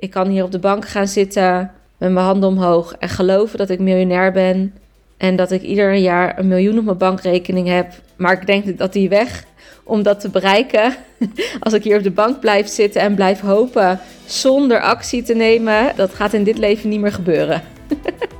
Ik kan hier op de bank gaan zitten met mijn handen omhoog en geloven dat ik miljonair ben. En dat ik ieder jaar een miljoen op mijn bankrekening heb. Maar ik denk dat die weg om dat te bereiken. Als ik hier op de bank blijf zitten en blijf hopen zonder actie te nemen, dat gaat in dit leven niet meer gebeuren.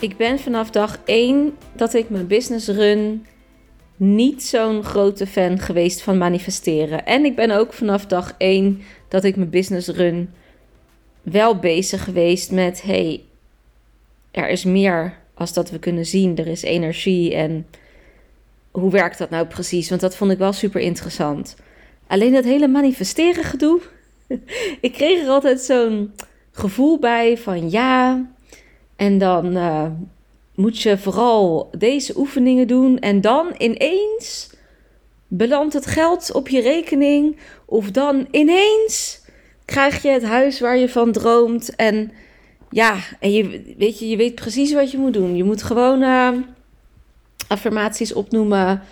Ik ben vanaf dag 1 dat ik mijn business run niet zo'n grote fan geweest van manifesteren. En ik ben ook vanaf dag 1 dat ik mijn business run wel bezig geweest met: hey, er is meer als dat we kunnen zien. Er is energie en hoe werkt dat nou precies? Want dat vond ik wel super interessant. Alleen dat hele manifesteren gedoe. ik kreeg er altijd zo'n gevoel bij van ja. En dan uh, moet je vooral deze oefeningen doen. En dan ineens belandt het geld op je rekening. Of dan ineens krijg je het huis waar je van droomt. En ja, en je, weet, je, je weet precies wat je moet doen. Je moet gewoon uh, affirmaties opnoemen.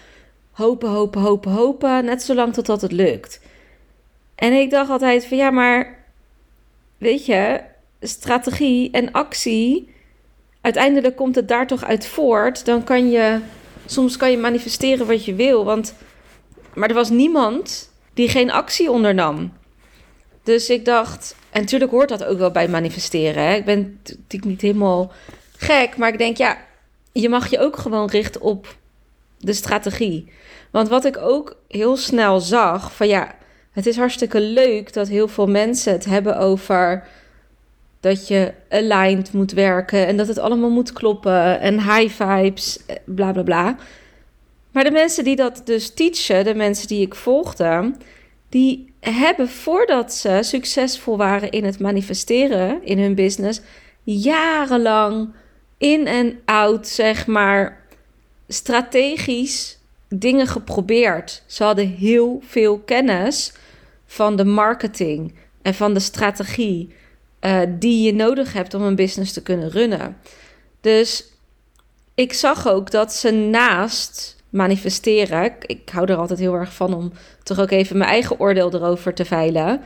Hopen, hopen, hopen, hopen. Net zolang totdat het lukt. En ik dacht altijd van ja, maar weet je, strategie en actie uiteindelijk komt het daar toch uit voort. Dan kan je, soms kan je manifesteren wat je wil. Want, maar er was niemand die geen actie ondernam. Dus ik dacht, en natuurlijk hoort dat ook wel bij manifesteren. Hè? Ik ben natuurlijk niet helemaal gek, maar ik denk, ja, je mag je ook gewoon richten op de strategie. Want wat ik ook heel snel zag, van ja, het is hartstikke leuk dat heel veel mensen het hebben over dat je aligned moet werken en dat het allemaal moet kloppen en high vibes, eh, bla bla bla. Maar de mensen die dat dus teachen, de mensen die ik volgde, die hebben voordat ze succesvol waren in het manifesteren in hun business, jarenlang in en out, zeg maar, strategisch dingen geprobeerd. Ze hadden heel veel kennis van de marketing en van de strategie uh, die je nodig hebt om een business te kunnen runnen. Dus ik zag ook dat ze naast manifesteren, ik hou er altijd heel erg van om toch ook even mijn eigen oordeel erover te veilen,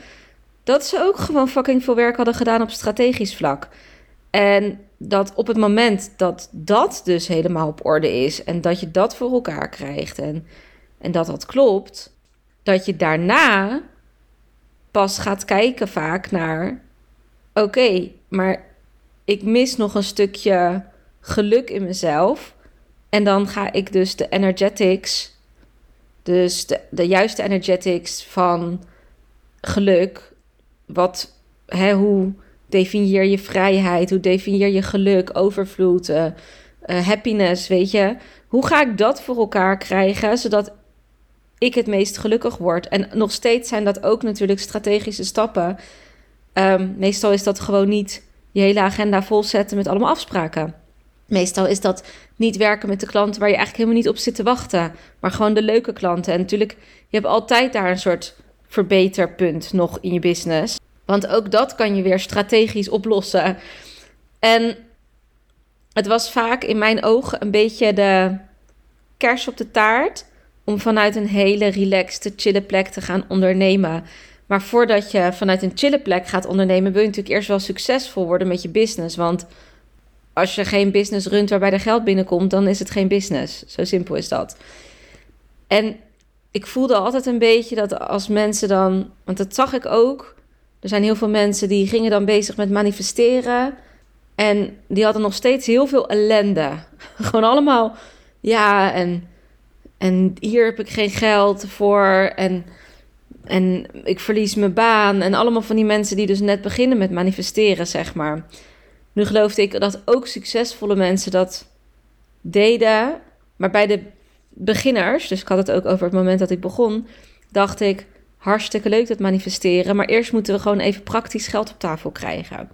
dat ze ook gewoon fucking veel werk hadden gedaan op strategisch vlak. En dat op het moment dat dat dus helemaal op orde is en dat je dat voor elkaar krijgt en, en dat dat klopt, dat je daarna pas gaat kijken vaak naar oké, maar ik mis nog een stukje geluk in mezelf. En dan ga ik dus de energetics, dus de, juiste energetics van geluk. Wat, hè, hoe definieer je vrijheid? Hoe definieer je geluk, overvloed, uh, happiness, weet je? Hoe ga ik dat voor elkaar krijgen, zodat ik het meest gelukkig word? En nog steeds zijn dat ook natuurlijk strategische stappen Um, meestal is dat gewoon niet je hele agenda volzetten met allemaal afspraken. Meestal is dat niet werken met de klanten waar je eigenlijk helemaal niet op zit te wachten, maar gewoon de leuke klanten. En natuurlijk, je hebt altijd daar een soort verbeterpunt nog in je business. Want ook dat kan je weer strategisch oplossen. En het was vaak in mijn ogen een beetje de kers op de taart om vanuit een hele relaxte, chille plek te gaan ondernemen. Maar voordat je vanuit een chille plek gaat ondernemen, wil je natuurlijk eerst wel succesvol worden met je business. Want als je geen business runt waarbij er geld binnenkomt, dan is het geen business. Zo simpel is dat. En ik voelde altijd een beetje dat als mensen dan, want dat zag ik ook. Er zijn heel veel mensen die gingen dan bezig met manifesteren. En die hadden nog steeds heel veel ellende. Gewoon allemaal, ja, en, en hier heb ik geen geld voor. En en ik verlies mijn baan. En allemaal van die mensen die dus net beginnen met manifesteren, zeg maar. Nu geloofde ik dat ook succesvolle mensen dat deden. Maar bij de beginners, dus ik had het ook over het moment dat ik begon, dacht ik hartstikke leuk dat manifesteren, maar eerst moeten we gewoon even praktisch geld op tafel krijgen.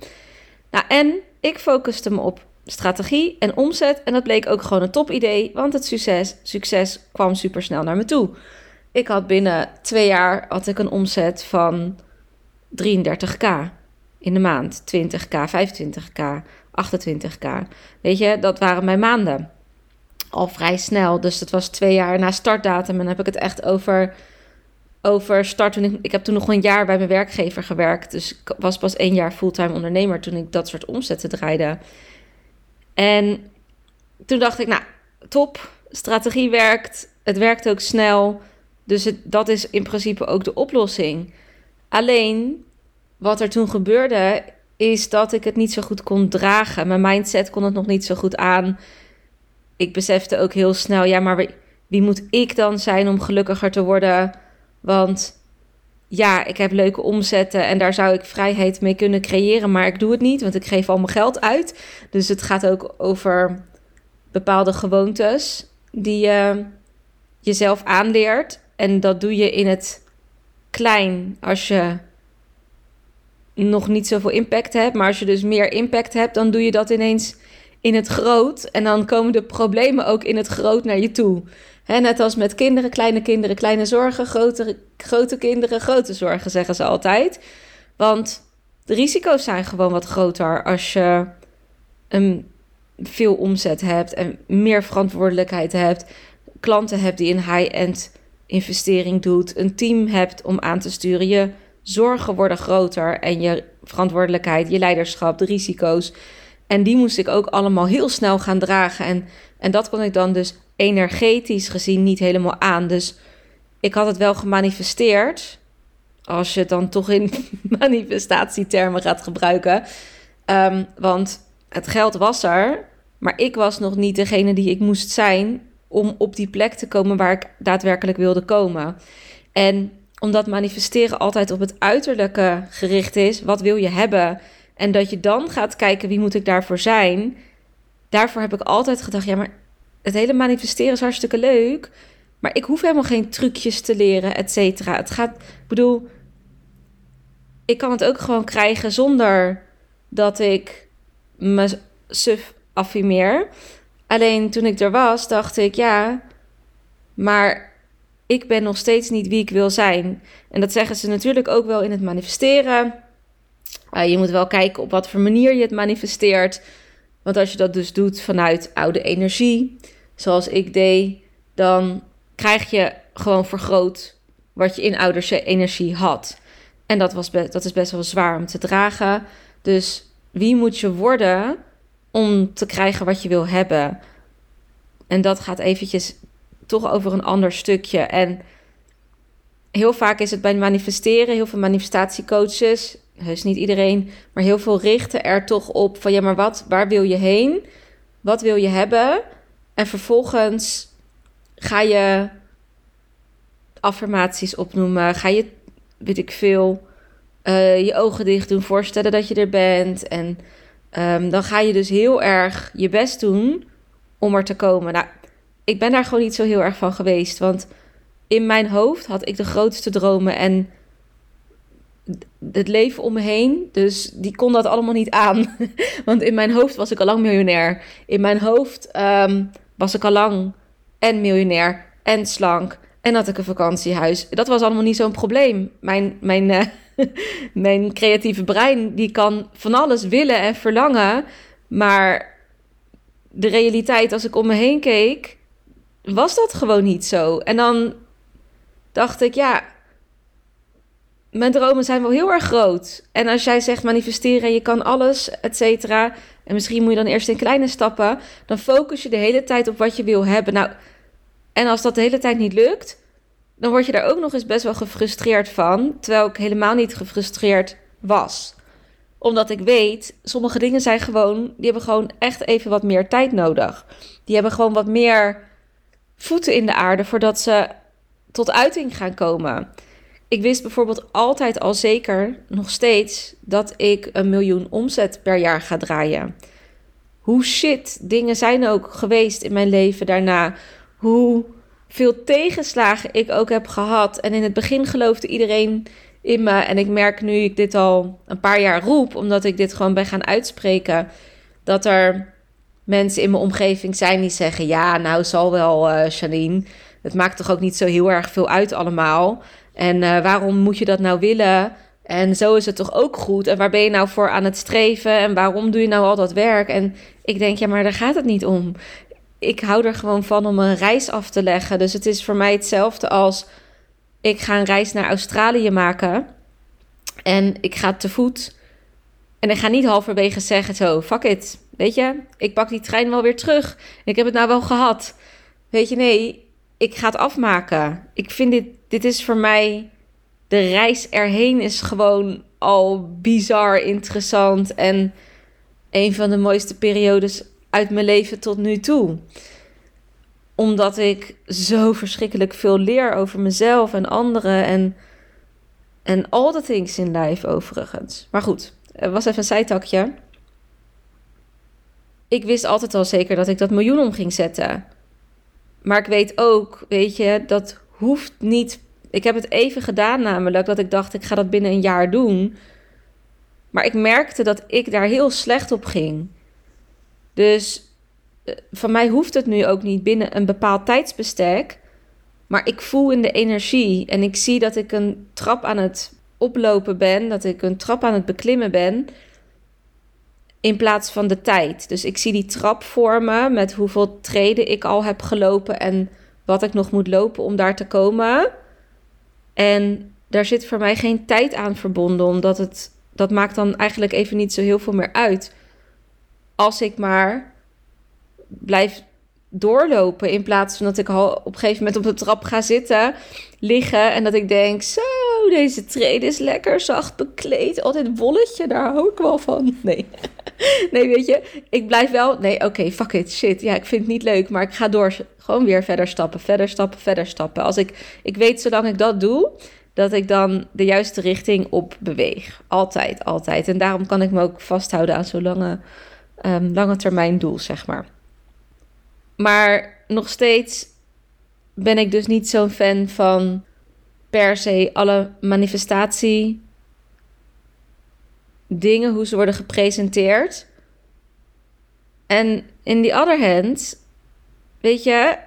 Nou, en ik focuste me op strategie en omzet en dat bleek ook gewoon een top idee, want het succes, succes kwam super snel naar me toe. Ik had binnen twee jaar had ik een omzet van 33k in de maand, 20k, 25k, 28k. Weet je, dat waren mijn maanden. Al vrij snel. Dus dat was twee jaar na startdatum. En dan heb ik het echt over, over start. Ik, ik heb toen nog een jaar bij mijn werkgever gewerkt. Dus ik was pas één jaar fulltime ondernemer toen ik dat soort omzetten draaide. En toen dacht ik, nou, top. Strategie werkt. Het werkt ook snel. Dus dat is in principe ook de oplossing. Alleen wat er toen gebeurde, is dat ik het niet zo goed kon dragen. Mijn mindset kon het nog niet zo goed aan. Ik besefte ook heel snel, ja, maar wie moet ik dan zijn om gelukkiger te worden? Want ja, ik heb leuke omzetten en daar zou ik vrijheid mee kunnen creëren, maar ik doe het niet, want ik geef al mijn geld uit. Dus het gaat ook over bepaalde gewoontes die je jezelf aanleert. En dat doe je in het klein als je nog niet zoveel impact hebt. Maar als je dus meer impact hebt, dan doe je dat ineens in het groot. En dan komen de problemen ook in het groot naar je toe. net als met kinderen, kleine kinderen, kleine zorgen, grote, grote kinderen, grote zorgen, zeggen ze altijd. Want de risico's zijn gewoon wat groter als je een veel omzet hebt en meer verantwoordelijkheid hebt. Klanten hebt die een high-end investering doet, een team hebt om aan te sturen. Je zorgen worden groter en je verantwoordelijkheid, je leiderschap, de risico's. En die moest ik ook allemaal heel snel gaan dragen. En, en dat kon ik dan dus energetisch gezien niet helemaal aan. Dus ik had het wel gemanifesteerd. Als je het dan toch in manifestatietermen gaat gebruiken. Um, want het geld was er. Maar ik was nog niet degene die ik moest zijn om op die plek te komen waar ik daadwerkelijk wilde komen. En omdat manifesteren altijd op het uiterlijke gericht is, wat wil je hebben? En dat je dan gaat kijken wie moet ik daarvoor zijn. Daarvoor heb ik altijd gedacht, ja, maar het hele manifesteren is hartstikke leuk. Maar ik hoef helemaal geen trucjes te leren, et cetera. Het gaat, ik bedoel, ik kan het ook gewoon krijgen zonder dat ik me suf affirmeer. Alleen toen ik er was, dacht ik, ja, maar ik ben nog steeds niet wie ik wil zijn. En dat zeggen ze natuurlijk ook wel in het manifesteren. Uh, je moet wel kijken op wat voor manier je het manifesteert. Want als je dat dus doet vanuit oude energie, zoals ik deed, dan krijg je gewoon vergroot wat je in ouderse energie had. En dat, was dat is best wel zwaar om te dragen. Dus wie moet je worden om te krijgen wat je wil hebben? En dat gaat eventjes toch over een ander stukje. En heel vaak is het bij manifesteren, heel veel manifestatiecoaches, heus niet iedereen, maar heel veel richten er toch op van ja, maar wat, waar wil je heen? Wat wil je hebben? En vervolgens ga je affirmaties opnoemen, ga je, weet ik veel, uh, je ogen dicht doen, voorstellen dat je er bent. En um, dan ga je dus heel erg je best doen om er te komen. Nou, ik ben daar gewoon niet zo heel erg van geweest. Want in mijn hoofd had ik de grootste dromen en het leven om me heen. Dus die kon dat allemaal niet aan. Want in mijn hoofd was ik al lang miljonair. In mijn hoofd um, was ik al lang en miljonair en slank. En had ik een vakantiehuis. Dat was allemaal niet zo'n probleem. Mijn, mijn, uh, mijn creatieve brein die kan van alles willen en verlangen. Maar de realiteit, als ik om me heen keek, was dat gewoon niet zo. En dan dacht ik, ja, mijn dromen zijn wel heel erg groot. En als jij zegt manifesteren, je kan alles, et cetera. En misschien moet je dan eerst in kleine stappen. Dan focus je de hele tijd op wat je wil hebben. Nou, en als dat de hele tijd niet lukt, dan word je daar ook nog eens best wel gefrustreerd van. Terwijl ik helemaal niet gefrustreerd was. Omdat ik weet, sommige dingen zijn gewoon, die hebben gewoon echt even wat meer tijd nodig. Die hebben gewoon wat meer voeten in de aarde voordat ze tot uiting gaan komen. Ik wist bijvoorbeeld altijd al zeker, nog steeds, dat ik een miljoen omzet per jaar ga draaien. hoe shit dingen zijn ook geweest in mijn leven daarna. Hoe veel tegenslagen ik ook heb gehad. En in het begin geloofde iedereen in me. En ik merk nu ik dit al een paar jaar roep, omdat ik dit gewoon ben gaan uitspreken, dat er mensen in mijn omgeving zijn die zeggen: Ja, nou zal wel, uh, Janine. Het maakt toch ook niet zo heel erg veel uit allemaal. En uh, waarom moet je dat nou willen? En zo is het toch ook goed? En waar ben je nou voor aan het streven? En waarom doe je nou al dat werk? En ik denk, ja, maar daar gaat het niet om. Ik hou er gewoon van om een reis af te leggen. Dus het is voor mij hetzelfde als ik ga een reis naar Australië maken. En ik ga te voet. En ik ga niet halverwege zeggen zo, fuck it. Weet je, ik pak die trein wel weer terug. Ik heb het nou wel gehad. Weet je, nee, ik ga het afmaken. Ik vind dit, dit is voor mij, de reis erheen is gewoon al bizar interessant. En een van de mooiste periodes uit mijn leven tot nu toe omdat ik zo verschrikkelijk veel leer over mezelf en anderen en, en all the things in life overigens. Maar goed, het was even een zijtakje. Ik wist altijd al zeker dat ik dat miljoen om ging zetten. Maar ik weet ook, weet je, dat hoeft niet. Ik heb het even gedaan namelijk, dat ik dacht ik ga dat binnen een jaar doen. Maar ik merkte dat ik daar heel slecht op ging. Dus eh, van mij hoeft het nu ook niet binnen een bepaald tijdsbestek. Maar ik voel in de energie en ik zie dat ik een trap aan het oplopen ben, dat ik een trap aan het beklimmen ben. In plaats van de tijd. Dus ik zie die trap voor me met hoeveel treden ik al heb gelopen en wat ik nog moet lopen om daar te komen. En daar zit voor mij geen tijd aan verbonden, omdat het dat maakt dan eigenlijk even niet zo heel veel meer uit. Als ik maar blijf doorlopen. In plaats van dat ik al op een gegeven moment op de trap ga zitten, liggen. En dat ik denk, zo, deze trede is lekker zacht bekleed. Altijd wolletje, daar hou ik wel van. Nee. Nee, weet je, ik blijf wel. Nee, oké, fuck it, shit. Ja, ik vind het niet leuk, maar ik ga door. Gewoon weer verder stappen, verder stappen, verder stappen. Als ik, ik weet, zolang ik dat doe, dat ik dan de juiste richting op beweeg. Altijd, altijd. En daarom kan ik me ook vasthouden aan zo'n lange, um, lange termijn doel, zeg maar. Maar nog steeds ben ik dus niet zo'n fan van per se alle manifestatie dingen, hoe ze worden gepresenteerd. En in die other hand, weet je,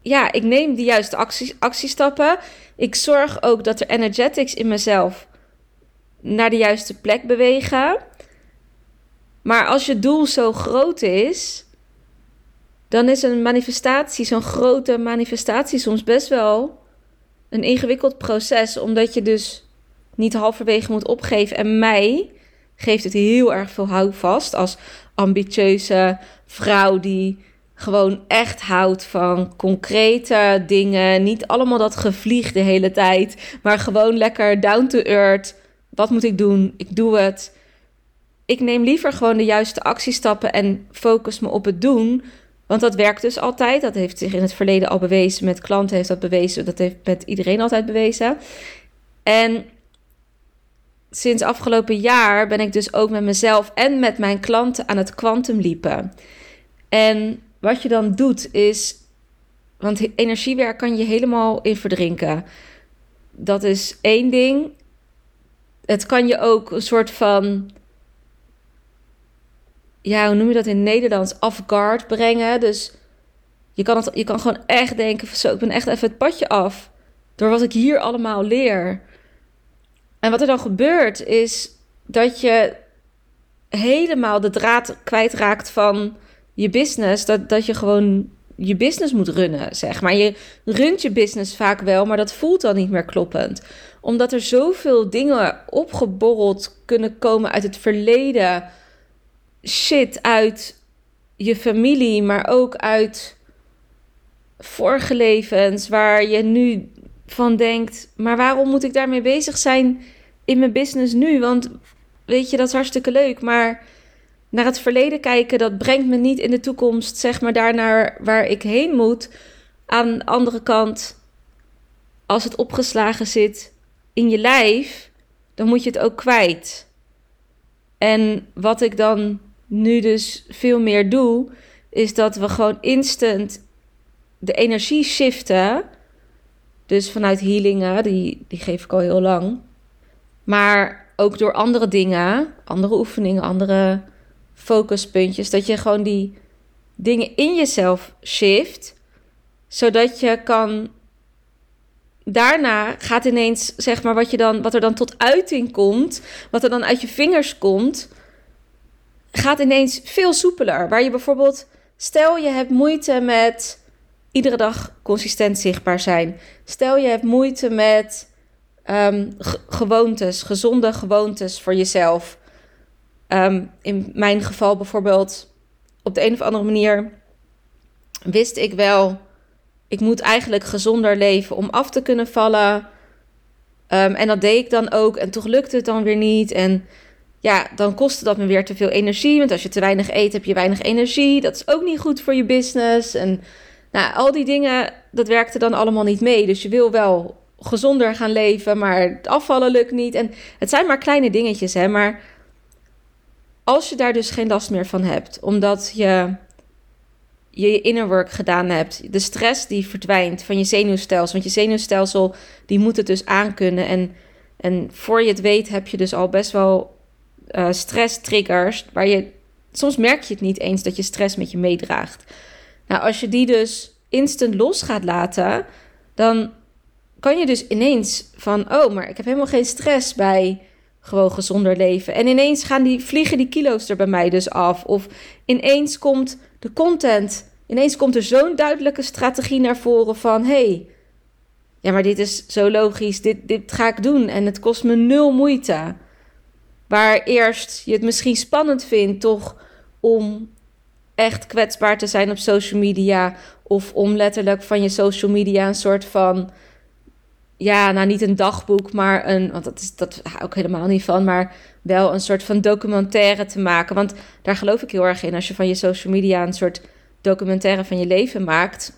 ja, ik neem de juiste acties, actiestappen. Ik zorg ook dat er energetics in mezelf naar de juiste plek bewegen. Maar als je doel zo groot is, dan is een manifestatie, zo'n grote manifestatie, soms best wel een ingewikkeld proces, omdat je dus niet halverwege moet opgeven. En mij geeft het heel erg veel houvast als ambitieuze vrouw die gewoon echt houdt van concrete dingen. Niet allemaal dat gevlieg de hele tijd, maar gewoon lekker down to earth. Wat moet ik doen? Ik doe het. Ik neem liever gewoon de juiste actiestappen en focus me op het doen, want dat werkt dus altijd. Dat heeft zich in het verleden al bewezen. Met klanten heeft dat bewezen. Dat heeft met iedereen altijd bewezen. En sinds afgelopen jaar ben ik dus ook met mezelf en met mijn klanten aan het kwantumliepen. En wat je dan doet is. Want energiewerk kan je helemaal in verdrinken. Dat is één ding. Het kan je ook een soort van ja, hoe noem je dat in Nederlands? Off-guard brengen. Dus je kan, het, je kan gewoon echt denken zo, ik ben echt even het padje af. Door wat ik hier allemaal leer. En wat er dan gebeurt is dat je helemaal de draad kwijtraakt van je business. Dat, dat je gewoon je business moet runnen, zeg maar. Je runt je business vaak wel, maar dat voelt dan niet meer kloppend. Omdat er zoveel dingen opgeborreld kunnen komen uit het verleden shit uit je familie, maar ook uit vorige levens waar je nu van denkt, maar waarom moet ik daarmee bezig zijn in mijn business nu? Want weet je, dat is hartstikke leuk, maar naar het verleden kijken, dat brengt me niet in de toekomst, zeg maar, daar naar waar ik heen moet. Aan de andere kant, als het opgeslagen zit in je lijf, dan moet je het ook kwijt. En wat ik dan nu dus veel meer doe, is dat we gewoon instant de energie shiften. Dus vanuit healingen, die, die geef ik al heel lang. Maar ook door andere dingen, andere oefeningen, andere focuspuntjes, dat je gewoon die dingen in jezelf shift, zodat je kan. Daarna gaat ineens, zeg maar, wat, je dan, wat er dan tot uiting komt, wat er dan uit je vingers komt, gaat ineens veel soepeler. Waar je bijvoorbeeld, stel je hebt moeite met iedere dag consistent zichtbaar zijn. Stel je hebt moeite met um, gewoontes, gezonde gewoontes voor jezelf. Um, in mijn geval bijvoorbeeld, op de een of andere manier wist ik wel, ik moet eigenlijk gezonder leven om af te kunnen vallen. Um, en dat deed ik dan ook en toch lukte het dan weer niet. En ja, dan kostte dat me weer te veel energie. Want als je te weinig eet, heb je weinig energie. Dat is ook niet goed voor je business. En nou, al die dingen, dat werkte dan allemaal niet mee. Dus je wil wel gezonder gaan leven, maar het afvallen lukt niet. En het zijn maar kleine dingetjes, hè. Maar als je daar dus geen last meer van hebt, omdat je je inner work gedaan hebt, de stress die verdwijnt van je zenuwstelsel, want je zenuwstelsel die moet het dus aankunnen. En, en voor je het weet heb je dus al best wel uh, stress triggers, waar je soms merk je het niet eens dat je stress met je meedraagt. Nou, als je die dus instant los gaat laten, dan kan je dus ineens van, oh, maar ik heb helemaal geen stress bij gewoon gezonder leven. En ineens gaan die, vliegen die kilo's er bij mij dus af. Of ineens komt de content, ineens komt er zo'n duidelijke strategie naar voren van, hey, ja, maar dit is zo logisch, dit, dit ga ik doen en het kost me nul moeite. Waar eerst je het misschien spannend vindt, toch om echt kwetsbaar te zijn op social media. Of om letterlijk van je social media een soort van. Ja, nou niet een dagboek, maar een. Want dat is dat hou ik helemaal niet van. Maar wel een soort van documentaire te maken. Want daar geloof ik heel erg in. Als je van je social media een soort documentaire van je leven maakt.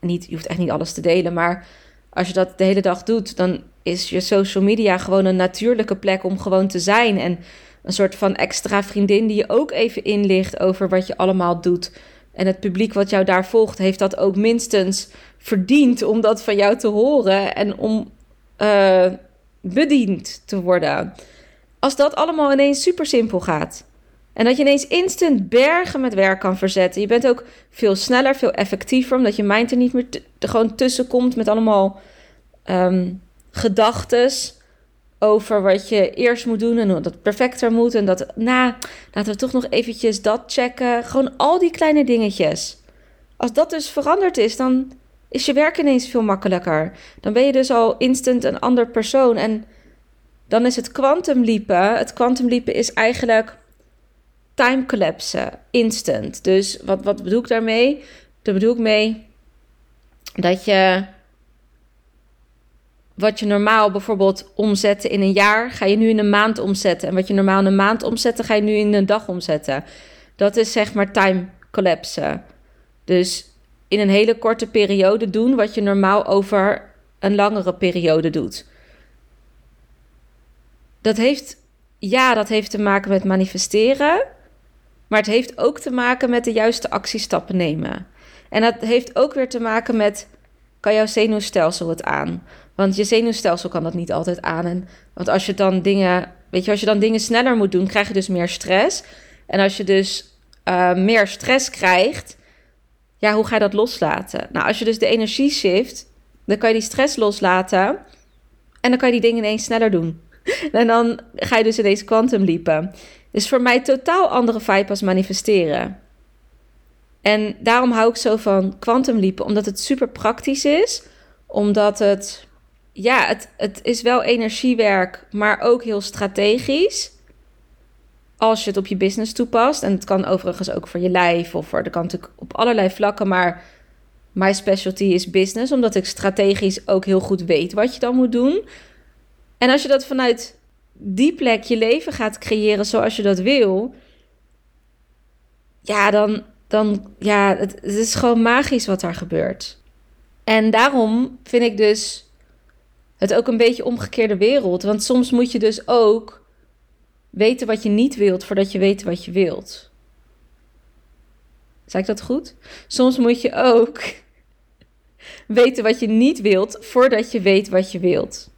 Niet, je hoeft echt niet alles te delen. Maar als je dat de hele dag doet, dan is je social media gewoon een natuurlijke plek om gewoon te zijn. En een soort van extra vriendin die je ook even inlicht over wat je allemaal doet. En het publiek wat jou daar volgt, heeft dat ook minstens verdiend om dat van jou te horen en om uh, bediend te worden. Als dat allemaal ineens super simpel gaat. En dat je ineens instant bergen met werk kan verzetten. Je bent ook veel sneller, veel effectiever, omdat je mind er niet meer er gewoon tussen komt met allemaal um, gedachtes over wat je eerst moet doen en hoe dat perfecter moet. En dat, nou, laten we toch nog eventjes dat checken. Gewoon al die kleine dingetjes. Als dat dus veranderd is, dan is je werk ineens veel makkelijker. Dan ben je dus al instant een ander persoon. En dan is het kwantumliepen. Het kwantumliepen is eigenlijk time collapse, instant. Dus wat, wat bedoel ik daarmee? Daar bedoel ik mee dat je wat je normaal bijvoorbeeld omzetten in een jaar, ga je nu in een maand omzetten. En wat je normaal in een maand omzetten, ga je nu in een dag omzetten. Dat is zeg maar time collapse. Dus in een hele korte periode doen wat je normaal over een langere periode doet. Dat heeft, ja, dat heeft te maken met manifesteren. Maar het heeft ook te maken met de juiste actiestappen nemen. En dat heeft ook weer te maken met, kan jouw zenuwstelsel het aan? Want je zenuwstelsel kan dat niet altijd aan. En, want als je dan dingen, weet je, als je dan dingen sneller moet doen, krijg je dus meer stress. En als je dus uh, meer stress krijgt, ja, hoe ga je dat loslaten? Nou, als je dus de energie shift, dan kan je die stress loslaten. En dan kan je die dingen ineens sneller doen. En dan ga je dus in deze liepen. Dus voor mij totaal andere vibe als manifesteren. En daarom hou ik zo van quantum liepen, omdat het super praktisch is. Omdat het ja, het, het is wel energiewerk, maar ook heel strategisch. Als je het op je business toepast. En het kan overigens ook voor je lijf of voor, dat kan natuurlijk op allerlei vlakken. Maar my specialty is business, omdat ik strategisch ook heel goed weet wat je dan moet doen. En als je dat vanuit die plek je leven gaat creëren zoals je dat wil, ja, dan, dan ja, het, het is gewoon magisch wat daar gebeurt. En daarom vind ik dus het ook een beetje omgekeerde wereld. Want soms moet je dus ook weten wat je niet wilt voordat je weet wat je wilt. Zeg ik dat goed? Soms moet je ook weten wat je niet wilt voordat je weet wat je wilt.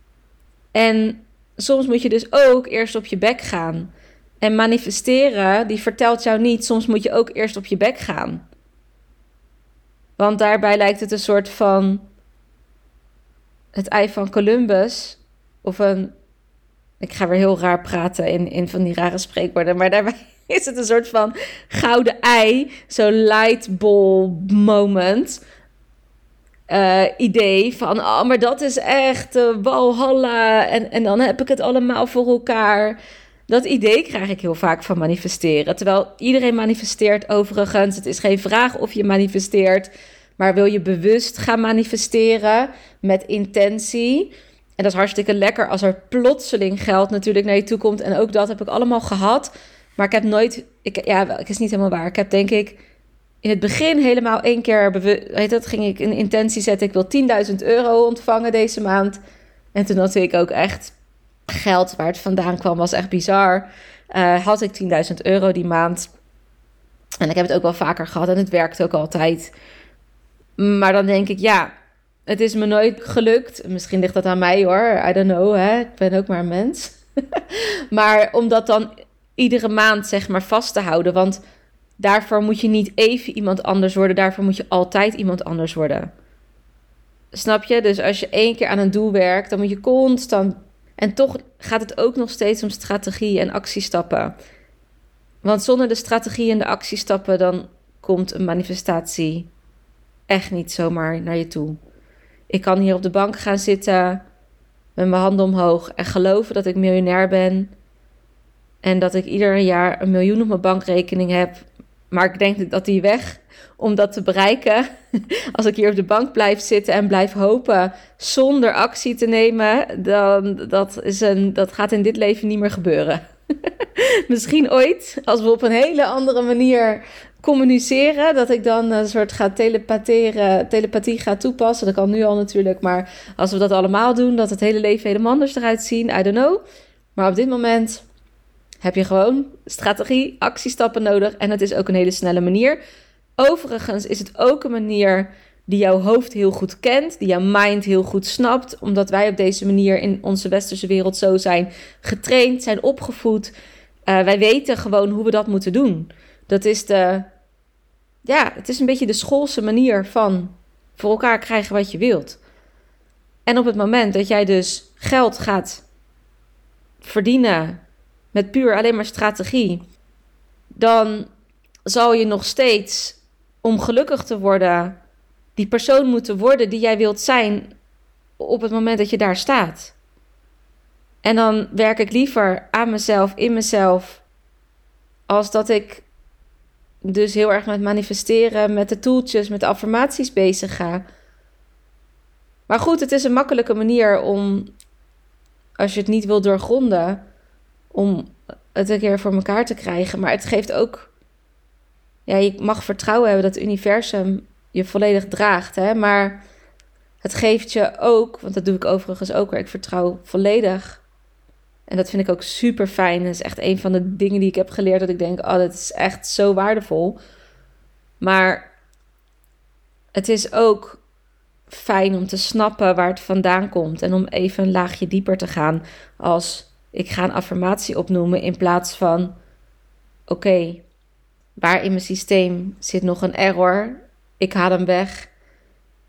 En soms moet je dus ook eerst op je bek gaan. En manifesteren, die vertelt jou niet, soms moet je ook eerst op je bek gaan. Want daarbij lijkt het een soort van het ei van Columbus. Of een. Ik ga weer heel raar praten in, in van die rare spreekwoorden. Maar daarbij is het een soort van gouden ei. Zo'n lightbulb moment. Uh, idee van, oh, maar dat is echt uh, walhalla. En, en dan heb ik het allemaal voor elkaar. Dat idee krijg ik heel vaak van manifesteren. Terwijl iedereen manifesteert overigens. Het is geen vraag of je manifesteert. Maar wil je bewust gaan manifesteren met intentie? En dat is hartstikke lekker als er plotseling geld natuurlijk naar je toe komt. En ook dat heb ik allemaal gehad. Maar ik heb nooit. Ik, ja, het is niet helemaal waar. Ik heb denk ik in het begin helemaal één keer. Weet dat, ging ik een intentie zetten. Ik wil 10.000 euro ontvangen deze maand. En toen had ik ook echt geld waar het vandaan kwam, was echt bizar. Uh, had ik 10.000 euro die maand. En ik heb het ook wel vaker gehad en het werkt ook altijd. Maar dan denk ik, ja, het is me nooit gelukt. Misschien ligt dat aan mij hoor. I don't know, hè? ik ben ook maar een mens. maar om dat dan iedere maand zeg maar vast te houden. Want daarvoor moet je niet even iemand anders worden. Daarvoor moet je altijd iemand anders worden. Snap je? Dus als je één keer aan een doel werkt, dan moet je constant. En toch gaat het ook nog steeds om strategie en actiestappen. Want zonder de strategie en de actiestappen, dan komt een manifestatie echt niet zomaar naar je toe. Ik kan hier op de bank gaan zitten met mijn handen omhoog en geloven dat ik miljonair ben. En dat ik ieder jaar een miljoen op mijn bankrekening heb. Maar ik denk dat die weg om dat te bereiken. Als ik hier op de bank blijf zitten en blijf hopen zonder actie te nemen, dan dat, is een, dat gaat in dit leven niet meer gebeuren. Misschien ooit, als we op een hele andere manier communiceren. Dat ik dan een soort ga telepathie ga toepassen. Dat kan nu al natuurlijk. Maar als we dat allemaal doen, dat het hele leven helemaal anders eruit zien. I don't know. Maar op dit moment heb je gewoon strategie, actiestappen nodig. En het is ook een hele snelle manier. Overigens is het ook een manier die jouw hoofd heel goed kent, die jouw mind heel goed snapt, omdat wij op deze manier in onze westerse wereld zo zijn getraind, zijn opgevoed. Uh, wij weten gewoon hoe we dat moeten doen. Dat is de, ja, het is een beetje de schoolse manier van voor elkaar krijgen wat je wilt. En op het moment dat jij dus geld gaat verdienen met puur alleen maar strategie, dan zal je nog steeds, om gelukkig te worden, die persoon moeten worden die jij wilt zijn op het moment dat je daar staat. En dan werk ik liever aan mezelf, in mezelf, als dat ik dus heel erg met manifesteren, met de toeltjes, met de affirmaties bezig ga. Maar goed, het is een makkelijke manier om, als je het niet wil doorgronden, om het een keer voor elkaar te krijgen. Maar het geeft ook, ja, je mag vertrouwen hebben dat het universum je volledig draagt. Hè? Maar het geeft je ook, want dat doe ik overigens ook, ik vertrouw volledig en dat vind ik ook super fijn. Dat is echt een van de dingen die ik heb geleerd. Dat ik denk, oh, dat is echt zo waardevol. Maar het is ook fijn om te snappen waar het vandaan komt. En om even een laagje dieper te gaan. Als ik ga een affirmatie opnoemen in plaats van, oké, waar in mijn systeem zit nog een error. Ik haal hem weg.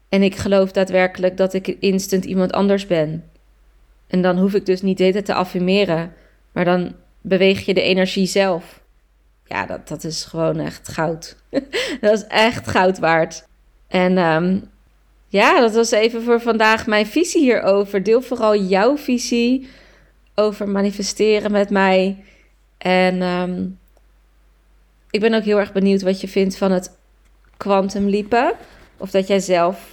En ik geloof daadwerkelijk dat ik instant iemand anders ben. En dan hoef ik dus niet dit te affirmeren, maar dan beweeg je de energie zelf. Ja, dat, dat is gewoon echt goud. dat is echt goud waard. En um, ja, dat was even voor vandaag mijn visie hierover. Deel vooral jouw visie over manifesteren met mij. En um, ik ben ook heel erg benieuwd wat je vindt van het kwantumliepen. Of dat jij zelf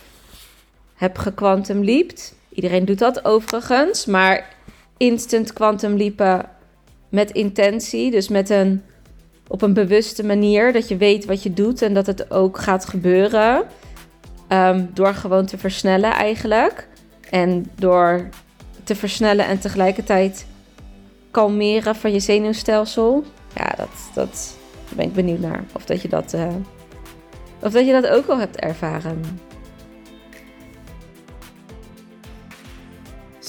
hebt gekwantumliept. Iedereen doet dat overigens, maar instant quantum liepen met intentie, dus met een op een bewuste manier dat je weet wat je doet en dat het ook gaat gebeuren. Ehm, door gewoon te versnellen eigenlijk. En door te versnellen en tegelijkertijd kalmeren van je zenuwstelsel. Ja, dat, dat ben ik benieuwd naar. Of dat je dat uh, Of dat je dat ook al hebt ervaren.